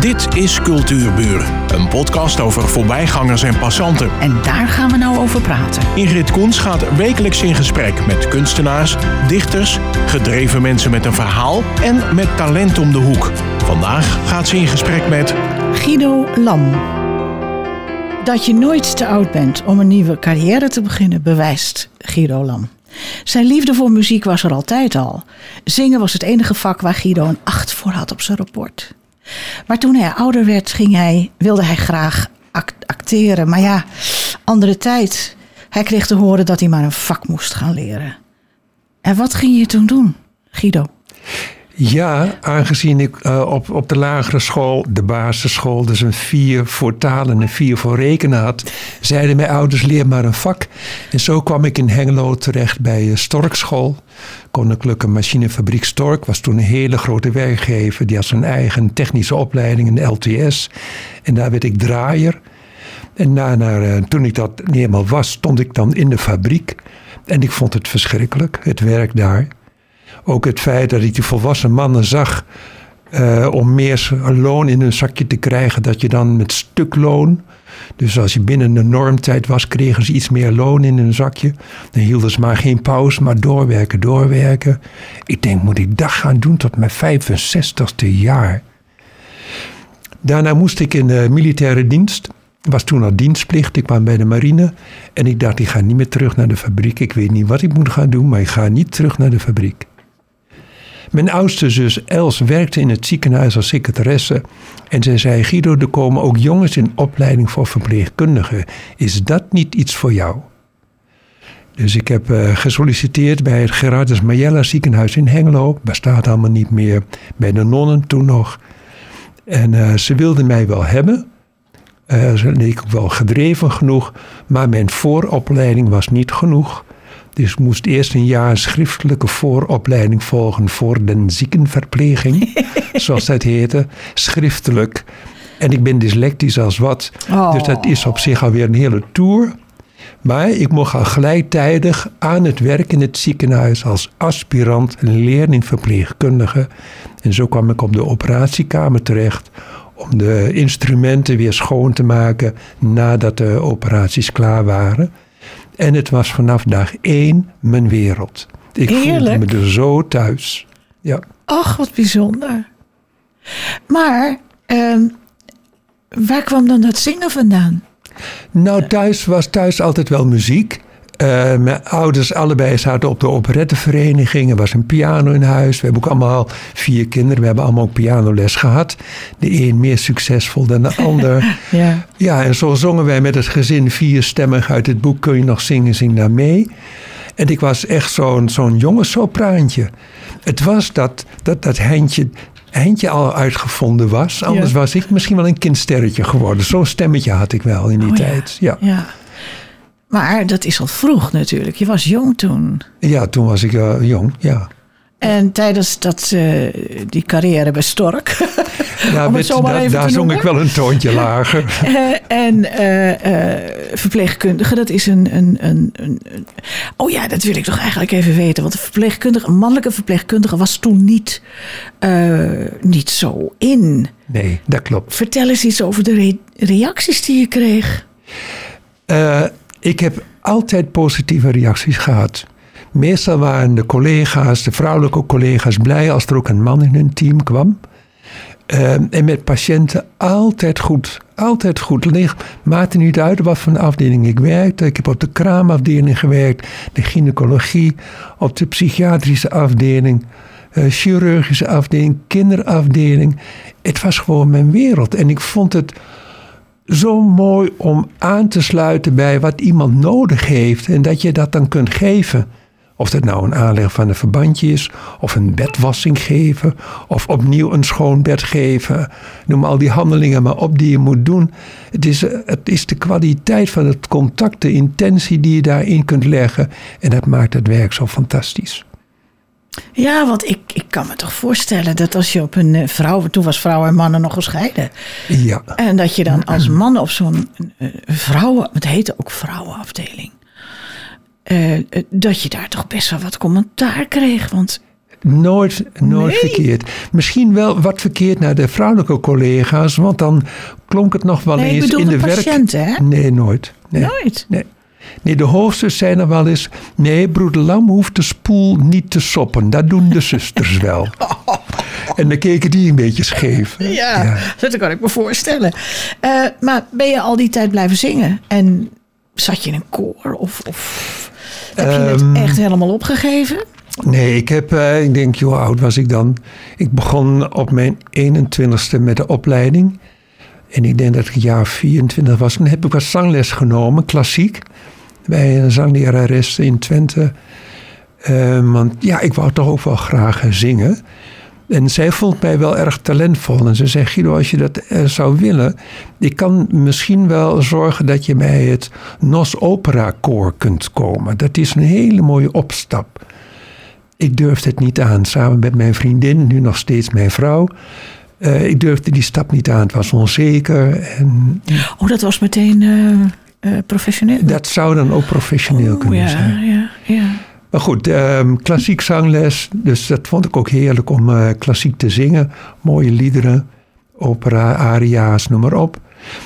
Dit is Cultuurburen, een podcast over voorbijgangers en passanten. En daar gaan we nou over praten. Ingrid Koens gaat wekelijks in gesprek met kunstenaars, dichters, gedreven mensen met een verhaal en met talent om de hoek. Vandaag gaat ze in gesprek met Guido Lam. Dat je nooit te oud bent om een nieuwe carrière te beginnen, bewijst Guido Lam. Zijn liefde voor muziek was er altijd al. Zingen was het enige vak waar Guido een 8 voor had op zijn rapport. Maar toen hij ouder werd, ging hij, wilde hij graag act- acteren. Maar ja, andere tijd. Hij kreeg te horen dat hij maar een vak moest gaan leren. En wat ging je toen doen, Guido? Ja, aangezien ik uh, op, op de lagere school, de basisschool, dus een vier voor talen en een vier voor rekenen had, zeiden mijn ouders leer maar een vak. En zo kwam ik in Hengelo terecht bij uh, Storkschool. Koninklijke Machinefabriek Stork was toen een hele grote werkgever. Die had zijn eigen technische opleiding in de LTS. En daar werd ik draaier. En na, na, uh, toen ik dat niet helemaal was, stond ik dan in de fabriek. En ik vond het verschrikkelijk, het werk daar. Ook het feit dat ik die volwassen mannen zag uh, om meer loon in hun zakje te krijgen, dat je dan met stukloon. Dus als je binnen de normtijd was, kregen ze iets meer loon in hun zakje. Dan hielden ze maar geen pauze, maar doorwerken, doorwerken. Ik denk, moet ik dat gaan doen tot mijn 65ste jaar? Daarna moest ik in de militaire dienst. Was toen al dienstplicht. Ik kwam bij de marine. En ik dacht, ik ga niet meer terug naar de fabriek. Ik weet niet wat ik moet gaan doen, maar ik ga niet terug naar de fabriek. Mijn oudste zus Els werkte in het ziekenhuis als secretaresse. En zij zei: Guido, er komen ook jongens in opleiding voor verpleegkundigen. Is dat niet iets voor jou? Dus ik heb uh, gesolliciteerd bij het Gerardus Majella ziekenhuis in Hengelo. Bestaat allemaal niet meer. Bij de nonnen toen nog. En uh, ze wilden mij wel hebben. Uh, ze leek ook wel gedreven genoeg. Maar mijn vooropleiding was niet genoeg. Dus ik moest eerst een jaar schriftelijke vooropleiding volgen voor de ziekenverpleging, zoals dat heette, schriftelijk. En ik ben dyslectisch als wat, oh. dus dat is op zich alweer een hele tour. Maar ik mocht al gelijktijdig aan het werk in het ziekenhuis als aspirant leerlingverpleegkundige. En zo kwam ik op de operatiekamer terecht om de instrumenten weer schoon te maken nadat de operaties klaar waren. En het was vanaf dag één mijn wereld. Ik Heerlijk. voelde me er zo thuis. Ja. Ach, wat bijzonder. Maar uh, waar kwam dan dat zingen vandaan? Nou, thuis was thuis altijd wel muziek. Uh, mijn ouders allebei zaten op de operettevereniging. Er was een piano in huis. We hebben ook allemaal vier kinderen. We hebben allemaal ook pianoles gehad. De een meer succesvol dan de ander. ja. ja, en zo zongen wij met het gezin vierstemmig uit het boek Kun je nog zingen, zing daar mee. En ik was echt zo'n zo'n jonge sopraantje. Het was dat, dat, dat Heintje, Heintje al uitgevonden was. Anders ja. was ik misschien wel een kindsterretje geworden. Zo'n stemmetje had ik wel in die oh, tijd. Ja. ja. Maar dat is al vroeg natuurlijk. Je was jong toen. Ja, toen was ik uh, jong, ja. En tijdens dat, uh, die carrière bij Stork. Ja, met, da, daar zong ik wel een toontje lager. uh, en uh, verpleegkundige, dat is een, een, een, een, Oh ja, dat wil ik toch eigenlijk even weten. Want een verpleegkundige, een mannelijke verpleegkundige was toen niet, niet zo in. Nee, dat klopt. Vertel eens iets over de re reacties die je kreeg. Ik heb altijd positieve reacties gehad. Meestal waren de collega's, de vrouwelijke collega's, blij als er ook een man in hun team kwam. Uh, en met patiënten altijd goed. Altijd goed. Ligt, maakte niet uit wat voor afdeling ik werkte. Ik heb op de kraamafdeling gewerkt, de gynaecologie, op de psychiatrische afdeling, uh, chirurgische afdeling, kinderafdeling. Het was gewoon mijn wereld. En ik vond het zo mooi om aan te sluiten bij wat iemand nodig heeft en dat je dat dan kunt geven. Of dat nou een aanleg van een verbandje is, of een bedwassing geven, of opnieuw een schoon bed geven. Noem al die handelingen maar op die je moet doen. Het is, het is de kwaliteit van het contact, de intentie die je daarin kunt leggen. En dat maakt het werk zo fantastisch. Ja, want ik, ik kan me toch voorstellen dat als je op een vrouw, toen was vrouwen en mannen nog gescheiden. Ja. En dat je dan als man op zo'n vrouwen, het heette ook vrouwenafdeling. Uh, dat je daar toch best wel wat commentaar kreeg. Want Nooit, nooit Nee? verkeerd. Misschien wel wat verkeerd naar de vrouwelijke collega's, want dan klonk het nog wel Nee, eens in de de werk. patiënten, hè? Nee, nooit. Nee. Nooit. Nee. Nee, de hoofdsters zijn er wel eens. Nee, broeder Lam hoeft de spoel niet te soppen. Dat doen de zusters wel. En dan keken die een beetje scheef. Ja, dat kan ik me voorstellen. Eh, maar ben je al die tijd blijven zingen? En zat je in een koor? Of, of heb je het Ehm, echt helemaal opgegeven? Nee, ik heb, eh, ik denk, hoe oud was ik dan? Ik begon op mijn 21ste met de opleiding. En ik denk dat ik jaar 24 was. Toen heb ik wat zangles genomen, klassiek. Bij een zanglerares in Twente. Eh, want ja, ik wou toch ook wel graag zingen. En zij vond mij wel erg talentvol. En ze zei, Guido, als je dat zou willen... ik kan misschien wel zorgen dat je bij het Nos Opera Koor kunt komen. Dat is een hele mooie opstap. Ik durfde het niet aan, samen met mijn vriendin, nu nog steeds mijn vrouw. Eh, ik durfde die stap niet aan. Het was onzeker. En Oh, dat was meteen eh, eh, professioneel. dat zou dan ook professioneel Oh, kunnen ja, zijn. ja, ja. Maar goed, ehm, klassiek zangles. Dus dat vond ik ook heerlijk om klassiek te zingen. Mooie liederen, opera, aria's, noem maar op.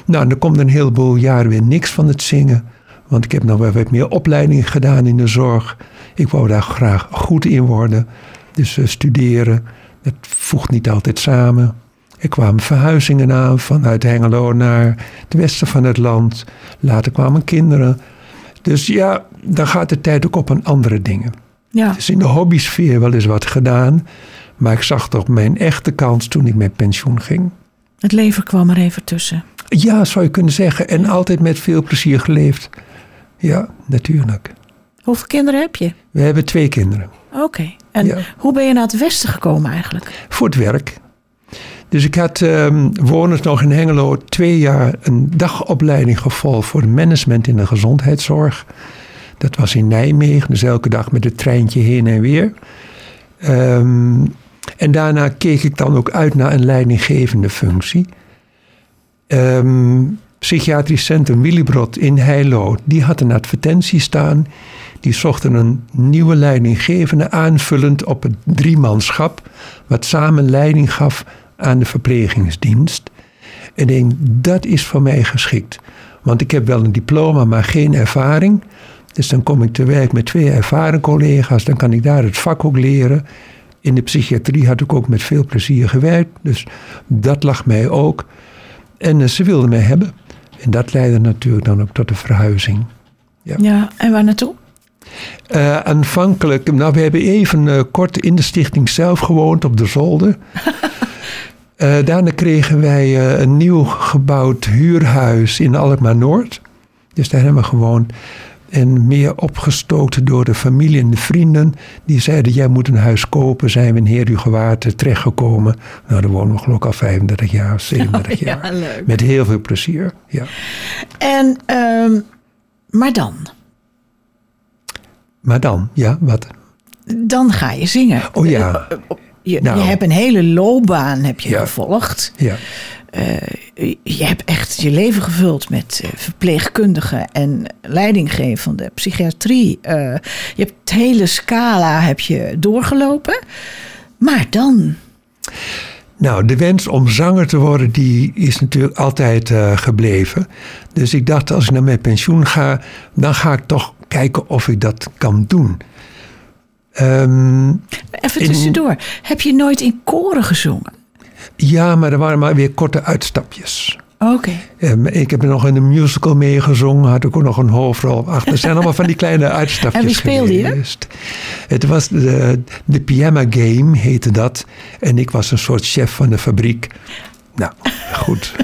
Nou, en er komt een heleboel jaren weer niks van het zingen. Want ik heb nog wel wat meer opleiding gedaan in de zorg. Ik wou daar graag goed in worden. Dus studeren, dat voegt niet altijd samen. Er kwamen verhuizingen aan vanuit Hengelo naar het westen van het land. Later kwamen kinderen. Dus ja, dan gaat de tijd ook op aan andere dingen. ja. Dus in de hobbysfeer wel eens wat gedaan. Maar ik zag toch mijn echte kans toen ik met pensioen ging. Het leven kwam er even tussen. Ja, zou je kunnen zeggen. En altijd met veel plezier geleefd. Ja, natuurlijk. Hoeveel kinderen heb je? We hebben twee kinderen. Oké. En Ja. hoe ben je naar het westen gekomen eigenlijk? Voor het werk. Dus ik had wonend nog in Hengelo twee jaar een dagopleiding gevolgd voor management in de gezondheidszorg. Dat was in Nijmegen, dus elke dag met het treintje heen en weer. Ehm, en daarna keek ik dan ook uit naar een leidinggevende functie. Ehm, Psychiatrisch Centrum in Heilo, die had een advertentie staan. Die zochten een nieuwe leidinggevende aanvullend op het driemanschap, wat samen leiding gaf aan de verplegingsdienst. En ik denk, dat is voor mij geschikt. Want ik heb wel een diploma, maar geen ervaring. Dus dan kom ik te werk met twee ervaren collega's. Dan kan ik daar het vak ook leren. In de psychiatrie had ik ook met veel plezier gewerkt. Dus dat lag mij ook. En eh, ze wilden mij hebben. En dat leidde natuurlijk dan ook tot de verhuizing. Ja. Ja, en waar naartoe? Eh, aanvankelijk, nou we hebben even eh, kort in de stichting zelf gewoond op de zolder. Eh, daarna kregen wij eh, een nieuw gebouwd huurhuis in Alkmaar Noord. Dus daar hebben we gewoond. En meer opgestoten door de familie en de vrienden. Die zeiden, jij moet een huis kopen. Zijn we in Heerhugowaard terechtgekomen. Nou, daar wonen we geloof ik al 35 jaar of 37 Ja, jaar. leuk. Met heel veel plezier, ja. En, ehm, maar dan? Maar dan, ja, wat? Dan ga je zingen. Oh ja. Je, Nou. je hebt een hele loopbaan heb je Ja. gevolgd. Ja. Je hebt echt je leven gevuld met eh, verpleegkundigen en leidinggevende psychiatrie. Eh, je hebt het hele scala heb je doorgelopen. Maar dan, Nou, de wens om zanger te worden, die is natuurlijk altijd eh, gebleven. Dus ik dacht, als ik naar mijn pensioen ga, dan ga ik toch kijken of ik dat kan doen. Ehm, even In- tussendoor. Heb je nooit in koren gezongen? ja, maar er waren maar weer korte uitstapjes. Oké. Ehm, ik heb er nog in een musical meegezongen, had ik ook nog een hoofdrol achter. Het zijn allemaal van die kleine uitstapjes En wie speelde je? geweest. Het was de, de Pyjama Game, heette dat. En ik was een soort chef van de fabriek. Nou, goed.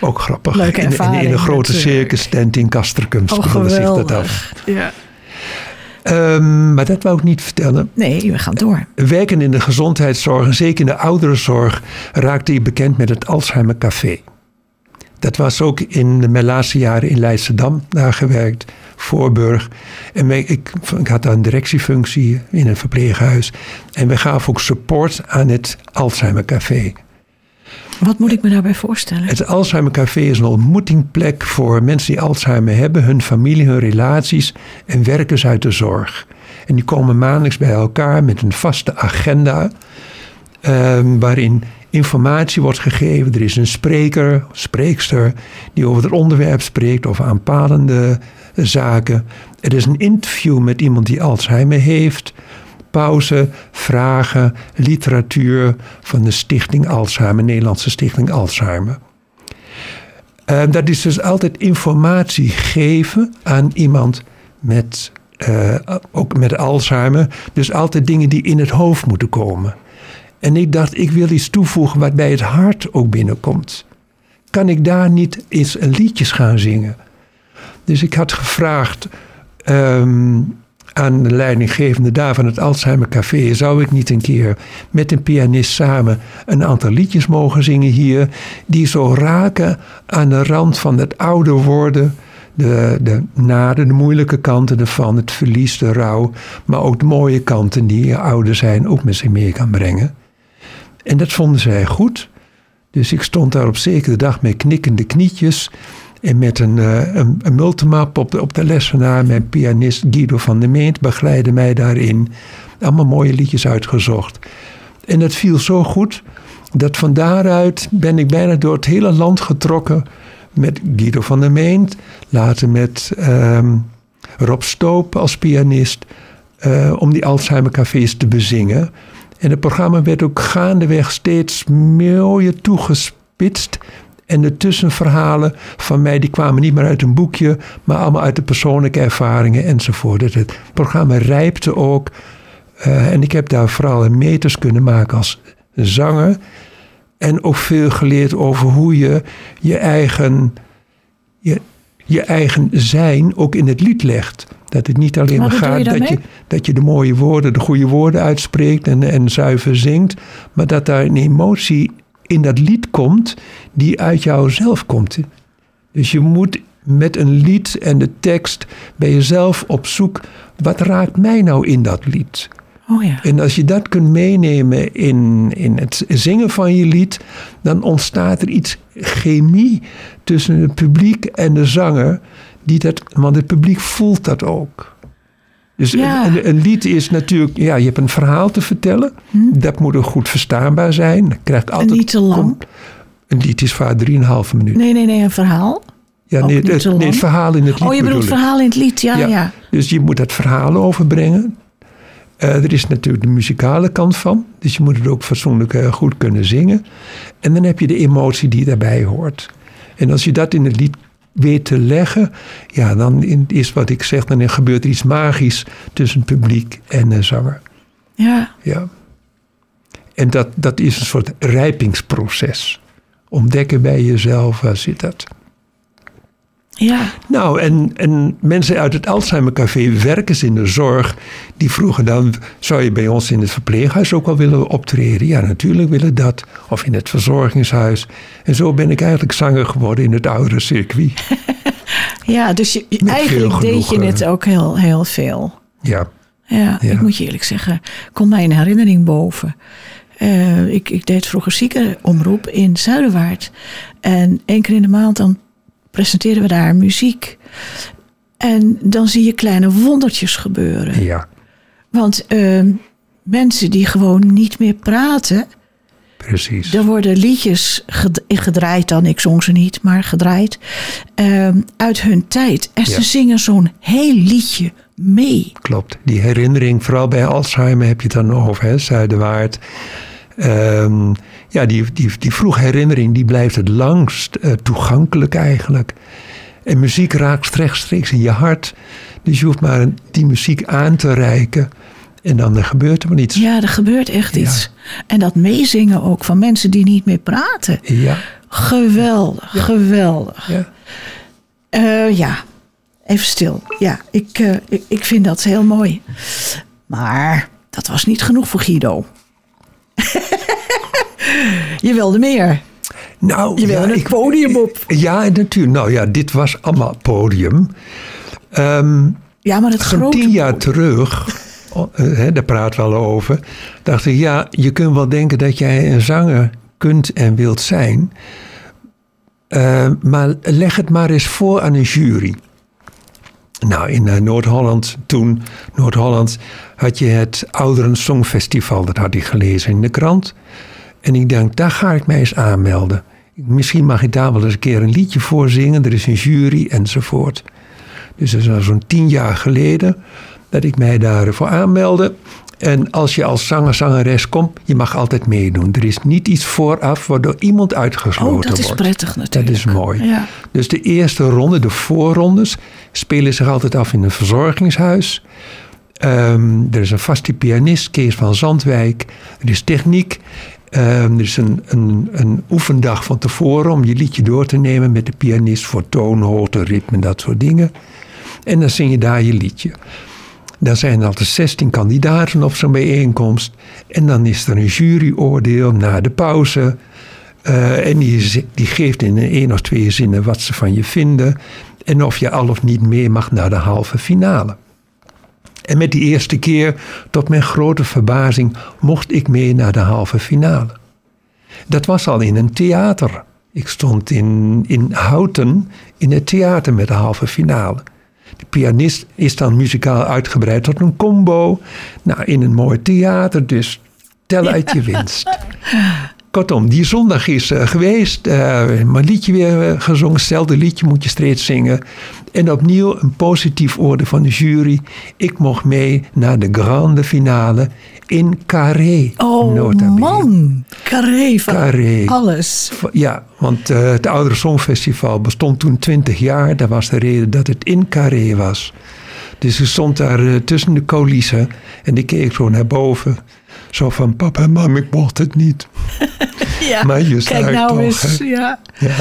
Ook grappig. Leuke In- in, in, ervaring een grote natuurlijk. circus tent in Kasterkum Oh, speelde zich dat af. Ja. Ehm, maar dat wou ik niet vertellen. Nee, we gaan door. Werken in de gezondheidszorg en zeker in de ouderenzorg raakte ik bekend met het Alzheimer Café. Dat was ook in mijn laatste jaren in Leidschendam daar gewerkt, Voorburg. En ik, ik had daar een directiefunctie in een verpleeghuis. En we gaven ook support aan het Alzheimer Café. Wat moet ik me daarbij voorstellen? Het Alzheimer Café is een ontmoetingplek voor mensen die Alzheimer hebben, hun familie, hun relaties en werkers uit de zorg. En die komen maandelijks bij elkaar met een vaste agenda. ehm, waarin informatie wordt gegeven. Er is een spreker, spreekster, die over het onderwerp spreekt, over aanpalende zaken. Er is een interview met iemand die Alzheimer heeft. Pauze, vragen, literatuur van de Stichting Alzheimer, Nederlandse Stichting Alzheimer. Eh, dat is dus altijd informatie geven aan iemand met, eh, ook met Alzheimer. Dus altijd dingen die in het hoofd moeten komen. En ik dacht, ik wil iets toevoegen wat bij het hart ook binnenkomt. Kan ik daar niet eens een liedjes gaan zingen? Dus ik had gevraagd ehm, aan de leidinggevende daar van het Alzheimer Café... zou ik niet een keer met een pianist samen een aantal liedjes mogen zingen hier... die zo raken aan de rand van het ouder worden... De, de nade, de moeilijke kanten ervan, het verlies, de rouw... maar ook de mooie kanten die je ouder zijn ook met zich mee kan brengen. En dat vonden zij goed. Dus ik stond daar op zekere dag met knikkende knietjes... En met een, uh, een, een multimap op de, op de lessenaar. Mijn pianist Guido van der Meent begeleidde mij daarin. Allemaal mooie liedjes uitgezocht. En dat viel zo goed dat van daaruit ben ik bijna door het hele land getrokken. Met Guido van der Meent. Later met um, Rob Stoop als pianist. Uh, om die Alzheimer cafés te bezingen. En het programma werd ook gaandeweg steeds mooier toegespitst. En de tussenverhalen van mij, die kwamen niet meer uit een boekje, maar allemaal uit de persoonlijke ervaringen enzovoort. Het programma rijpte ook. Uh, en ik heb daar vooral meters kunnen maken als zanger. En ook veel geleerd over hoe je je eigen, je, je eigen zijn ook in het lied legt. Dat het niet alleen maar gaat dat je, dat je de mooie woorden, de goede woorden uitspreekt en, en zuiver zingt. Maar dat daar een emotie in dat lied komt die uit jouzelf komt. Dus je moet met een lied en de tekst bij jezelf op zoek. Wat raakt mij nou in dat lied? Oh ja. En als je dat kunt meenemen in, in het zingen van je lied, dan ontstaat er iets chemie tussen het publiek en de zanger. Die dat, want het publiek voelt dat ook. Dus Ja. een, een lied is natuurlijk, ja, je hebt een verhaal te vertellen. Dat moet ook goed verstaanbaar zijn. Dat krijgt altijd, Hm. niet te lang. Een lied is vaak 3,5 minuut. Nee, nee, nee, een verhaal. ja, nee, niet het, nee, het verhaal in het lied Oh, je bedoelt bedoel ik. verhaal in het lied, ja, ja. Dus je moet dat verhaal overbrengen. Eh, er is natuurlijk de muzikale kant van. Dus je moet het ook fatsoenlijk eh, goed kunnen zingen. En dan heb je de emotie die daarbij hoort. En als je dat in het lied weet te leggen, ja, dan is wat ik zeg, dan gebeurt er iets magisch tussen publiek en de zanger. Ja, Ja. En dat, dat is een soort rijpingsproces. Ontdekken bij jezelf, waar zit dat? Ja. Nou, en, en mensen uit het Alzheimer Café werken ze in de zorg. Die vroegen dan, zou je bij ons in het verpleeghuis ook wel willen optreden? Ja, natuurlijk willen dat. Of in het verzorgingshuis. En zo ben ik eigenlijk zanger geworden in het oude circuit. Ja, dus je, eigenlijk deed je het ook heel, heel veel. Ja, Ja, Ja. ik moet je eerlijk zeggen, komt mij een herinnering boven. Eh, ik, ik deed vroeger ziekenomroep in Zuiderwaard. En één keer in de maand dan presenteren we daar muziek. En dan zie je kleine wondertjes gebeuren. ja, Want eh, mensen die gewoon niet meer praten... precies. Er worden liedjes ged- gedraaid dan, ik zong ze niet, maar gedraaid. eh, uit hun tijd. En Ja. ze zingen zo'n heel liedje mee. Klopt. Die herinnering, vooral bij Alzheimer heb je het dan over, hè, Zuiderwaard. Ehm, ja, die, die, die vroege herinnering die blijft het langst eh, toegankelijk eigenlijk. En muziek raakt rechtstreeks in je hart. Dus je hoeft maar die muziek aan te reiken. En dan er gebeurt er wel iets. Ja, er gebeurt echt Ja. iets. En dat meezingen ook van mensen die niet meer praten. Ja, Geweldig, geweldig. ja. Eh, ja, even stil. Ja, ik, eh, ik, ik vind dat heel mooi. Maar dat was niet genoeg voor Guido. Je wilde meer. Nou, Je wilde ja, ik- podium op. Ja, natuurlijk. Nou ja, dit was allemaal podium. Ehm, Ja, maar het grote... tien jaar terug, oh, eh, hè, daar praten we al over, dacht ik, ja, je kunt wel denken dat jij een zanger kunt en wilt zijn, eh, maar leg het maar eens voor aan een jury. Nou, in eh, Noord-Holland toen, Noord-Holland, had je het Ouderen Songfestival. Dat had ik gelezen in de krant. En ik denk, daar ga ik mij eens aanmelden. Misschien mag ik daar wel eens een keer een liedje voor zingen. Er is een jury enzovoort. Dus dat is al zo'n tien jaar geleden dat ik mij daarvoor aanmeldde. En als je als zanger, zangeres komt, je mag altijd meedoen. Er is niet iets vooraf waardoor iemand uitgesloten wordt. Oh, dat is prettig natuurlijk. Dat is mooi. Ja. Dus de eerste ronde, de voorrondes, spelen zich altijd af in een verzorgingshuis. Ehm, er is een vaste pianist, Kees van Zandwijk. Er is techniek. Ehm, er is een, een, een oefendag van tevoren om je liedje door te nemen met de pianist voor toonhoogte, ritme, dat soort dingen. En dan zing je daar je liedje. Dan zijn altijd 16 kandidaten op zo'n bijeenkomst. En dan is er een juryoordeel na de pauze. Eh, en die, die geeft in één of twee zinnen wat ze van je vinden. En of je al of niet mee mag naar de halve finale. En met die eerste keer, tot mijn grote verbazing, mocht ik mee naar de halve finale. Dat was al in een theater. Ik stond in, in Houten in het theater met de halve finale. De pianist is dan muzikaal uitgebreid tot een combo. Nou, in een mooi theater, dus tel uit je winst. Kortom, die zondag is eh, geweest. eh, mijn liedje weer eh, gezongen. Hetzelfde liedje moet je steeds zingen. En opnieuw een positief oordeel van de jury. Ik mocht mee naar de grande finale in Carré. Oh nota man, Carré van Carré. alles. Ja, want het Oudere Songfestival bestond toen 20 jaar. Dat was de reden dat het in Carré was. Dus ik stond daar tussen de coulissen en ik keek zo naar boven. Zo van, papa en mam, ik mocht het niet. Ja, Maar je kijk nou toch, eens. Ja. Ja.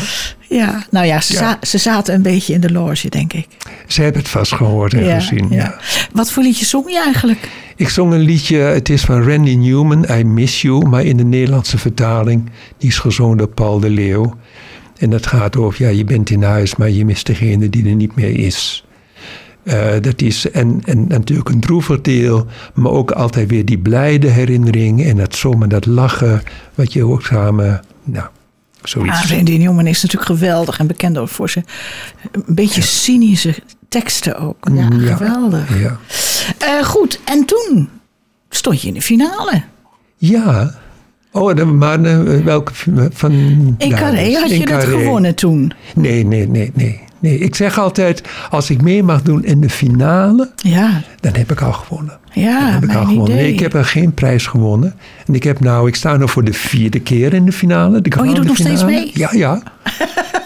ja, nou ja ze, Ja. za- ze zaten een beetje in de loge, denk ik. Ze hebben het vast gehoord en gezien. Ja. Wat voor liedje zong je eigenlijk? Ik zong een liedje, het is van Randy Newman, I Miss You. Maar in de Nederlandse vertaling, die is gezongen door Paul de Leeuw. En dat gaat over, ja, je bent in huis, maar je mist degene die er niet meer is. Eh, dat is en, en natuurlijk een droevig deel, maar ook altijd weer die blijde herinnering en dat zomaar dat lachen, wat je ook samen, nou, zoiets. Ah, Randy Newman is natuurlijk geweldig en bekend ook voor zijn een beetje cynische teksten ook. Ja, Mm, ja. geweldig. Ja. Eh, goed, en toen stond je in de finale. ja. Oh, maar eh, welke van... In Carré had je het Carré. gewonnen toen. Nee, nee, nee, nee, nee. Ik zeg altijd, als ik mee mag doen in de finale, Ja, dan heb ik al gewonnen. ja dan heb ik al gewonnen. Nee, ik heb er geen prijs gewonnen. En ik heb nou, ik sta nu voor de vierde keer in de finale. De Oh, je doet nog steeds mee? Ja, ja.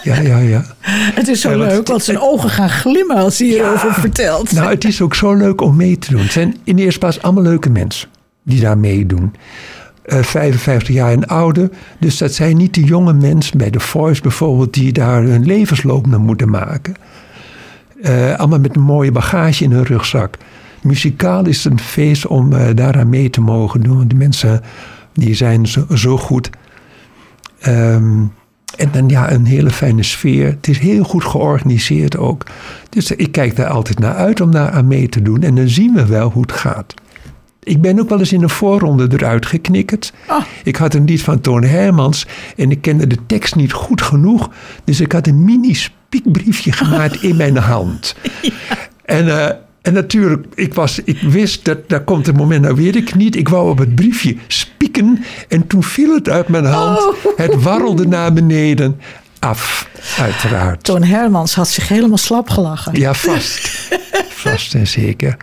Ja, ja, ja. Het is zo Ja, leuk, want zijn ogen gaan glimmen als hij hierover vertelt. Nou, het is ook zo leuk om mee te doen. Het zijn in de eerste plaats allemaal leuke mensen die daar meedoen. Eh 55 jaar en ouder. Dus dat zijn niet de jonge mensen bij The Voice bijvoorbeeld... die daar hun levensloop naar moeten maken. Eh, allemaal met een mooie bagage in hun rugzak. Muzikaal is het een feest om eh, daaraan mee te mogen doen. De mensen die zijn zo, zo goed. Ehm, en dan ja, een hele fijne sfeer. Het is heel goed georganiseerd ook. Dus ik kijk daar altijd naar uit om daar aan mee te doen. En dan zien we wel hoe het gaat. Ik ben ook wel eens in een voorronde eruit geknikkerd. Oh. Ik had een lied van Toon Hermans en ik kende de tekst niet goed genoeg. Dus ik had een mini spiekbriefje gemaakt in mijn hand. En, eh, en natuurlijk, ik, was, ik wist dat daar komt het moment, nou weet ik niet. Ik wou op het briefje spieken en toen viel het uit mijn hand. Oh. Het warrelde naar beneden. Af, uiteraard. Toon Hermans had zich helemaal slap gelachen. Ja, vast. vast en zeker.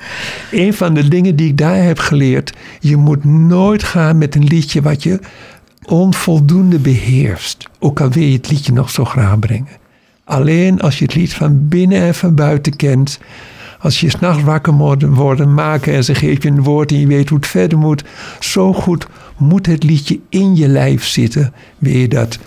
Een van de dingen die ik daar heb geleerd. Je moet nooit gaan met een liedje wat je onvoldoende beheerst. Ook al wil je het liedje nog zo graag brengen. Alleen als je het lied van binnen en van buiten kent. Als je s'nachts wakker moet worden, maken en ze geeft je een woord en je weet hoe het verder moet. Zo goed moet het liedje in je lijf zitten. Wil je dat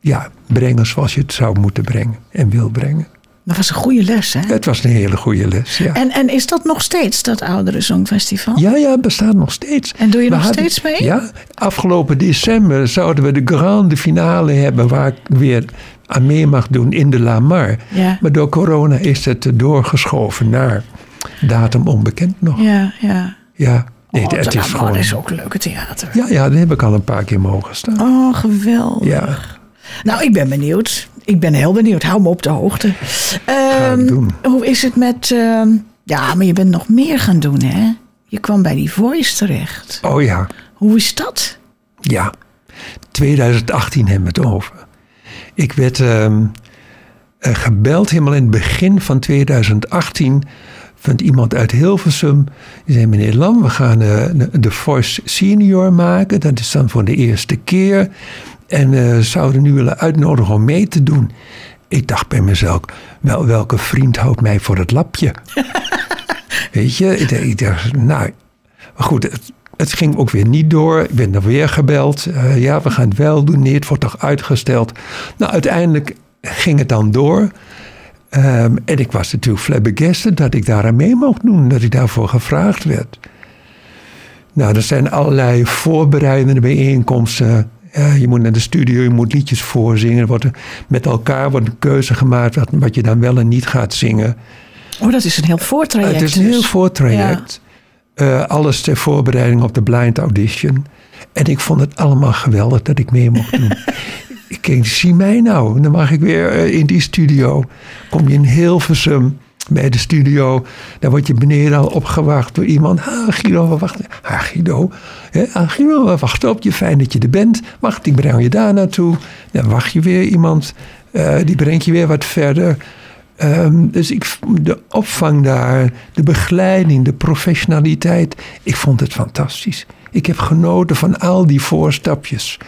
ja, brengen zoals je het zou moeten brengen en wil brengen. Dat was een goede les, hè? Het was een hele goede les, ja. En, en is dat nog steeds, dat oudere Songfestival? Ja, ja, het bestaat nog steeds. En doe je We nog hadden- steeds mee? Ja, afgelopen december zouden we de grande finale hebben... waar ik weer aan mee mag doen in de La Mar. Ja. Maar door corona is het doorgeschoven naar datum onbekend nog. Ja, Ja, ja. nee, Oh, het is gewoon... is ook leuke theater. Ja, ja, daar heb ik al een paar keer mogen staan. Oh, geweldig. Ja, Nou, ik ben benieuwd. Ik ben heel benieuwd. Hou me op de hoogte. Doen. hoe is het met... ehm, ja, maar je bent nog meer gaan doen, hè? Je kwam bij die Voice terecht. Oh ja, Hoe is dat? ja. 2018 hebben we het over. Ik werd ehm, eh, gebeld helemaal in het begin van 2018 van iemand uit Hilversum. Die zei, meneer Lam, we gaan eh, de Voice Senior maken. Dat is dan voor de eerste keer. En eh zouden u willen uitnodigen om mee te doen. Ik dacht bij mezelf, wel, welke vriend houdt mij voor het lapje? Weet je, ik dacht- ik dacht, nou, maar goed, het, het ging ook weer niet door. Ik ben er weer gebeld. Eh, ja, we gaan het wel doen. Nee, het wordt toch uitgesteld. Nou, uiteindelijk ging het dan door. Ehm, en ik was natuurlijk flabbergasted dat ik daar aan mee mocht doen. Dat ik daarvoor gevraagd werd. Nou, er zijn allerlei voorbereidende bijeenkomsten. Ja, je moet naar de studio, je moet liedjes voorzingen. Er wordt met elkaar wordt een keuze gemaakt wat, wat je dan wel en niet gaat zingen. Oh, dat is een heel voortraject. Het is een heel dus. voortraject. Eh, alles ter voorbereiding op de blind audition. En ik vond het allemaal geweldig dat ik mee mocht doen. ik denk, zie mij nou. Dan mag ik weer eh, in die studio. Kom je in Hilversum bij de studio. Dan word je beneden al opgewacht door iemand. Ah, Guido, we wachten. Ah, Guido. Hè, ah, Guido, we wachten op je. Fijn dat je er bent. Wacht, ik breng je daar naartoe. Dan wacht je weer iemand. eh, die brengt je weer wat verder. Ehm, dus ik, de opvang daar, de begeleiding, de professionaliteit. Ik vond het fantastisch. Ik heb genoten van al die voorstapjes.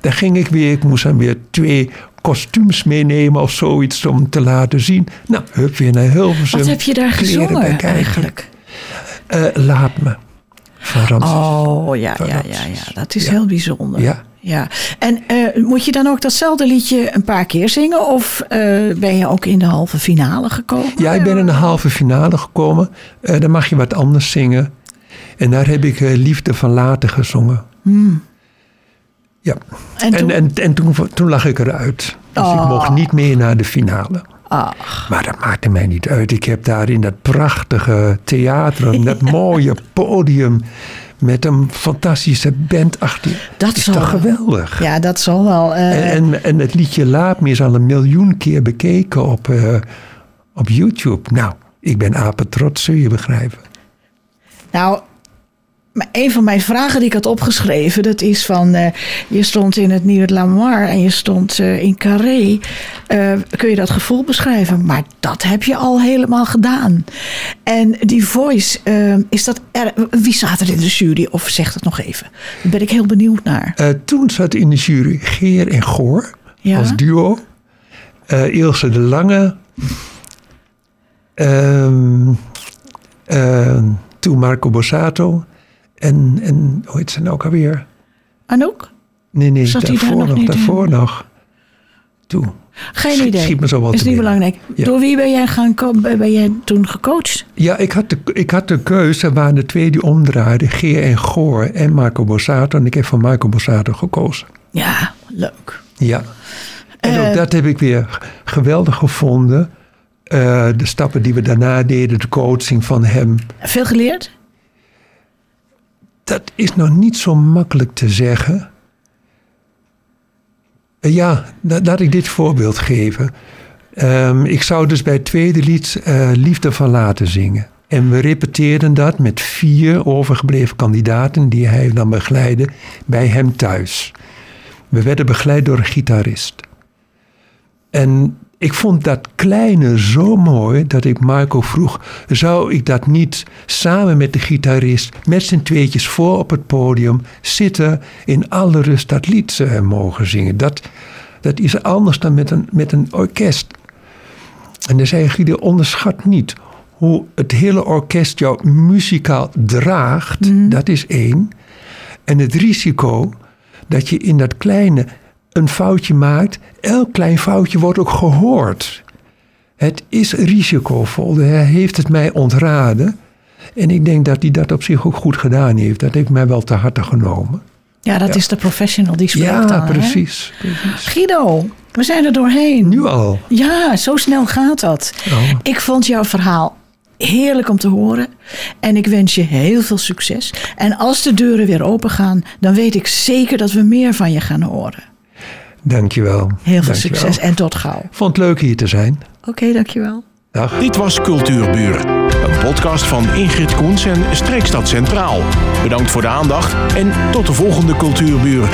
Daar ging ik weer. Ik moest dan weer twee kostuums meenemen of zoiets om te laten zien. Nou, hup, weer naar Hilversum. Wat heb je daar gezongen eigenlijk? Eh, laat me. Van Ramses. Oh, ja, Van ja, ja, Ramses. ja. Dat is Ja. heel bijzonder. Ja. Ja. En eh, moet je dan ook datzelfde liedje een paar keer zingen? Of eh, ben je ook in de halve finale gekomen? Ja, ik ben in de halve finale gekomen. Dan mag je wat anders zingen. En daar heb ik Liefde van Later gezongen. Ja. En En, toen- en, en toen, toen lag ik eruit. Dus ik Oh. mocht niet meer naar de finale. Ach, Maar dat maakte mij niet uit. Ik heb daar in dat prachtige theater, dat mooie podium... met een fantastische band achter. Dat is toch wel. geweldig? ja, dat zal wel. eh, En, en, en het liedje Laat me is al een miljoen keer bekeken op, eh, op YouTube. Nou, ik ben apetrots, zul je begrijpen. Nou, maar een van mijn vragen die ik had opgeschreven, dat is van, eh, je stond in het Nieuwe Lamar en je stond eh, in Carré. Eh, kun je dat gevoel beschrijven? Maar dat heb je al helemaal gedaan. En die voice, is dat er, wie staat er in de jury? Of zeg het nog even. Daar ben ik heel benieuwd naar. Toen zat in de jury Geer en Goor Ja. als duo. Ilse de Lange. Ehm, ehm, toen Marco Borsato. En, en hoe heet ze nou ook alweer? Anouk? Nee, nee, Zat daarvoor nog nog, in? daarvoor nog. Toen. Geen Schiet- idee. schiet me zo is niet belangrijk. Ja. Door wie ben jij, gaan, ben jij toen gecoacht? Ja, ik had, de, ik had de keuze. Er waren de twee die omdraaiden. Geer en Goor en Marco Borsato. En ik heb voor Marco Borsato gekozen. Ja, leuk. Ja. En Eh. ook dat heb ik weer geweldig gevonden. Eh, de stappen die we daarna deden, de coaching van hem. Veel geleerd? Dat is nog niet zo makkelijk te zeggen. Eh, ja, la- laat ik dit voorbeeld geven. Ehm, ik zou dus bij het tweede lied eh, Liefde van Laten zingen. En we repeteerden dat met vier overgebleven kandidaten die hij dan begeleidde bij hem thuis. We werden begeleid door een gitarist. En ik vond dat kleine zo mooi dat ik Marco vroeg: zou ik dat niet samen met de gitarist, met z'n tweetjes voor op het podium zitten, in alle rust dat lied eh, mogen zingen? Dat, dat is anders dan met een, met een orkest. En dan zei Guido: onderschat niet hoe het hele orkest jou muzikaal draagt. Dat is één. En het risico dat je in dat kleine een foutje maakt. Elk klein foutje wordt ook gehoord. Het is risicovol. Hij heeft het mij ontraden. En ik denk dat hij dat op zich ook goed gedaan heeft. Dat heeft mij wel te harte genomen. Ja, dat is de professional die spreekt Ja, dan. hè? precies, precies. Guido, we zijn er doorheen. Nu al. Ja, zo snel gaat dat. Oh. Ik vond jouw verhaal heerlijk om te horen. En ik wens je heel veel succes. En als de deuren weer open gaan, dan weet ik zeker dat we meer van je gaan horen. Dankjewel. Heel veel Dankjewel. succes en tot gauw. Vond het leuk hier te zijn. Oké, dankjewel. Dag. Dit was Cultuurburen, een podcast van Ingrid Koens en Streekstad Centraal. Bedankt voor de aandacht en tot de volgende Cultuurburen.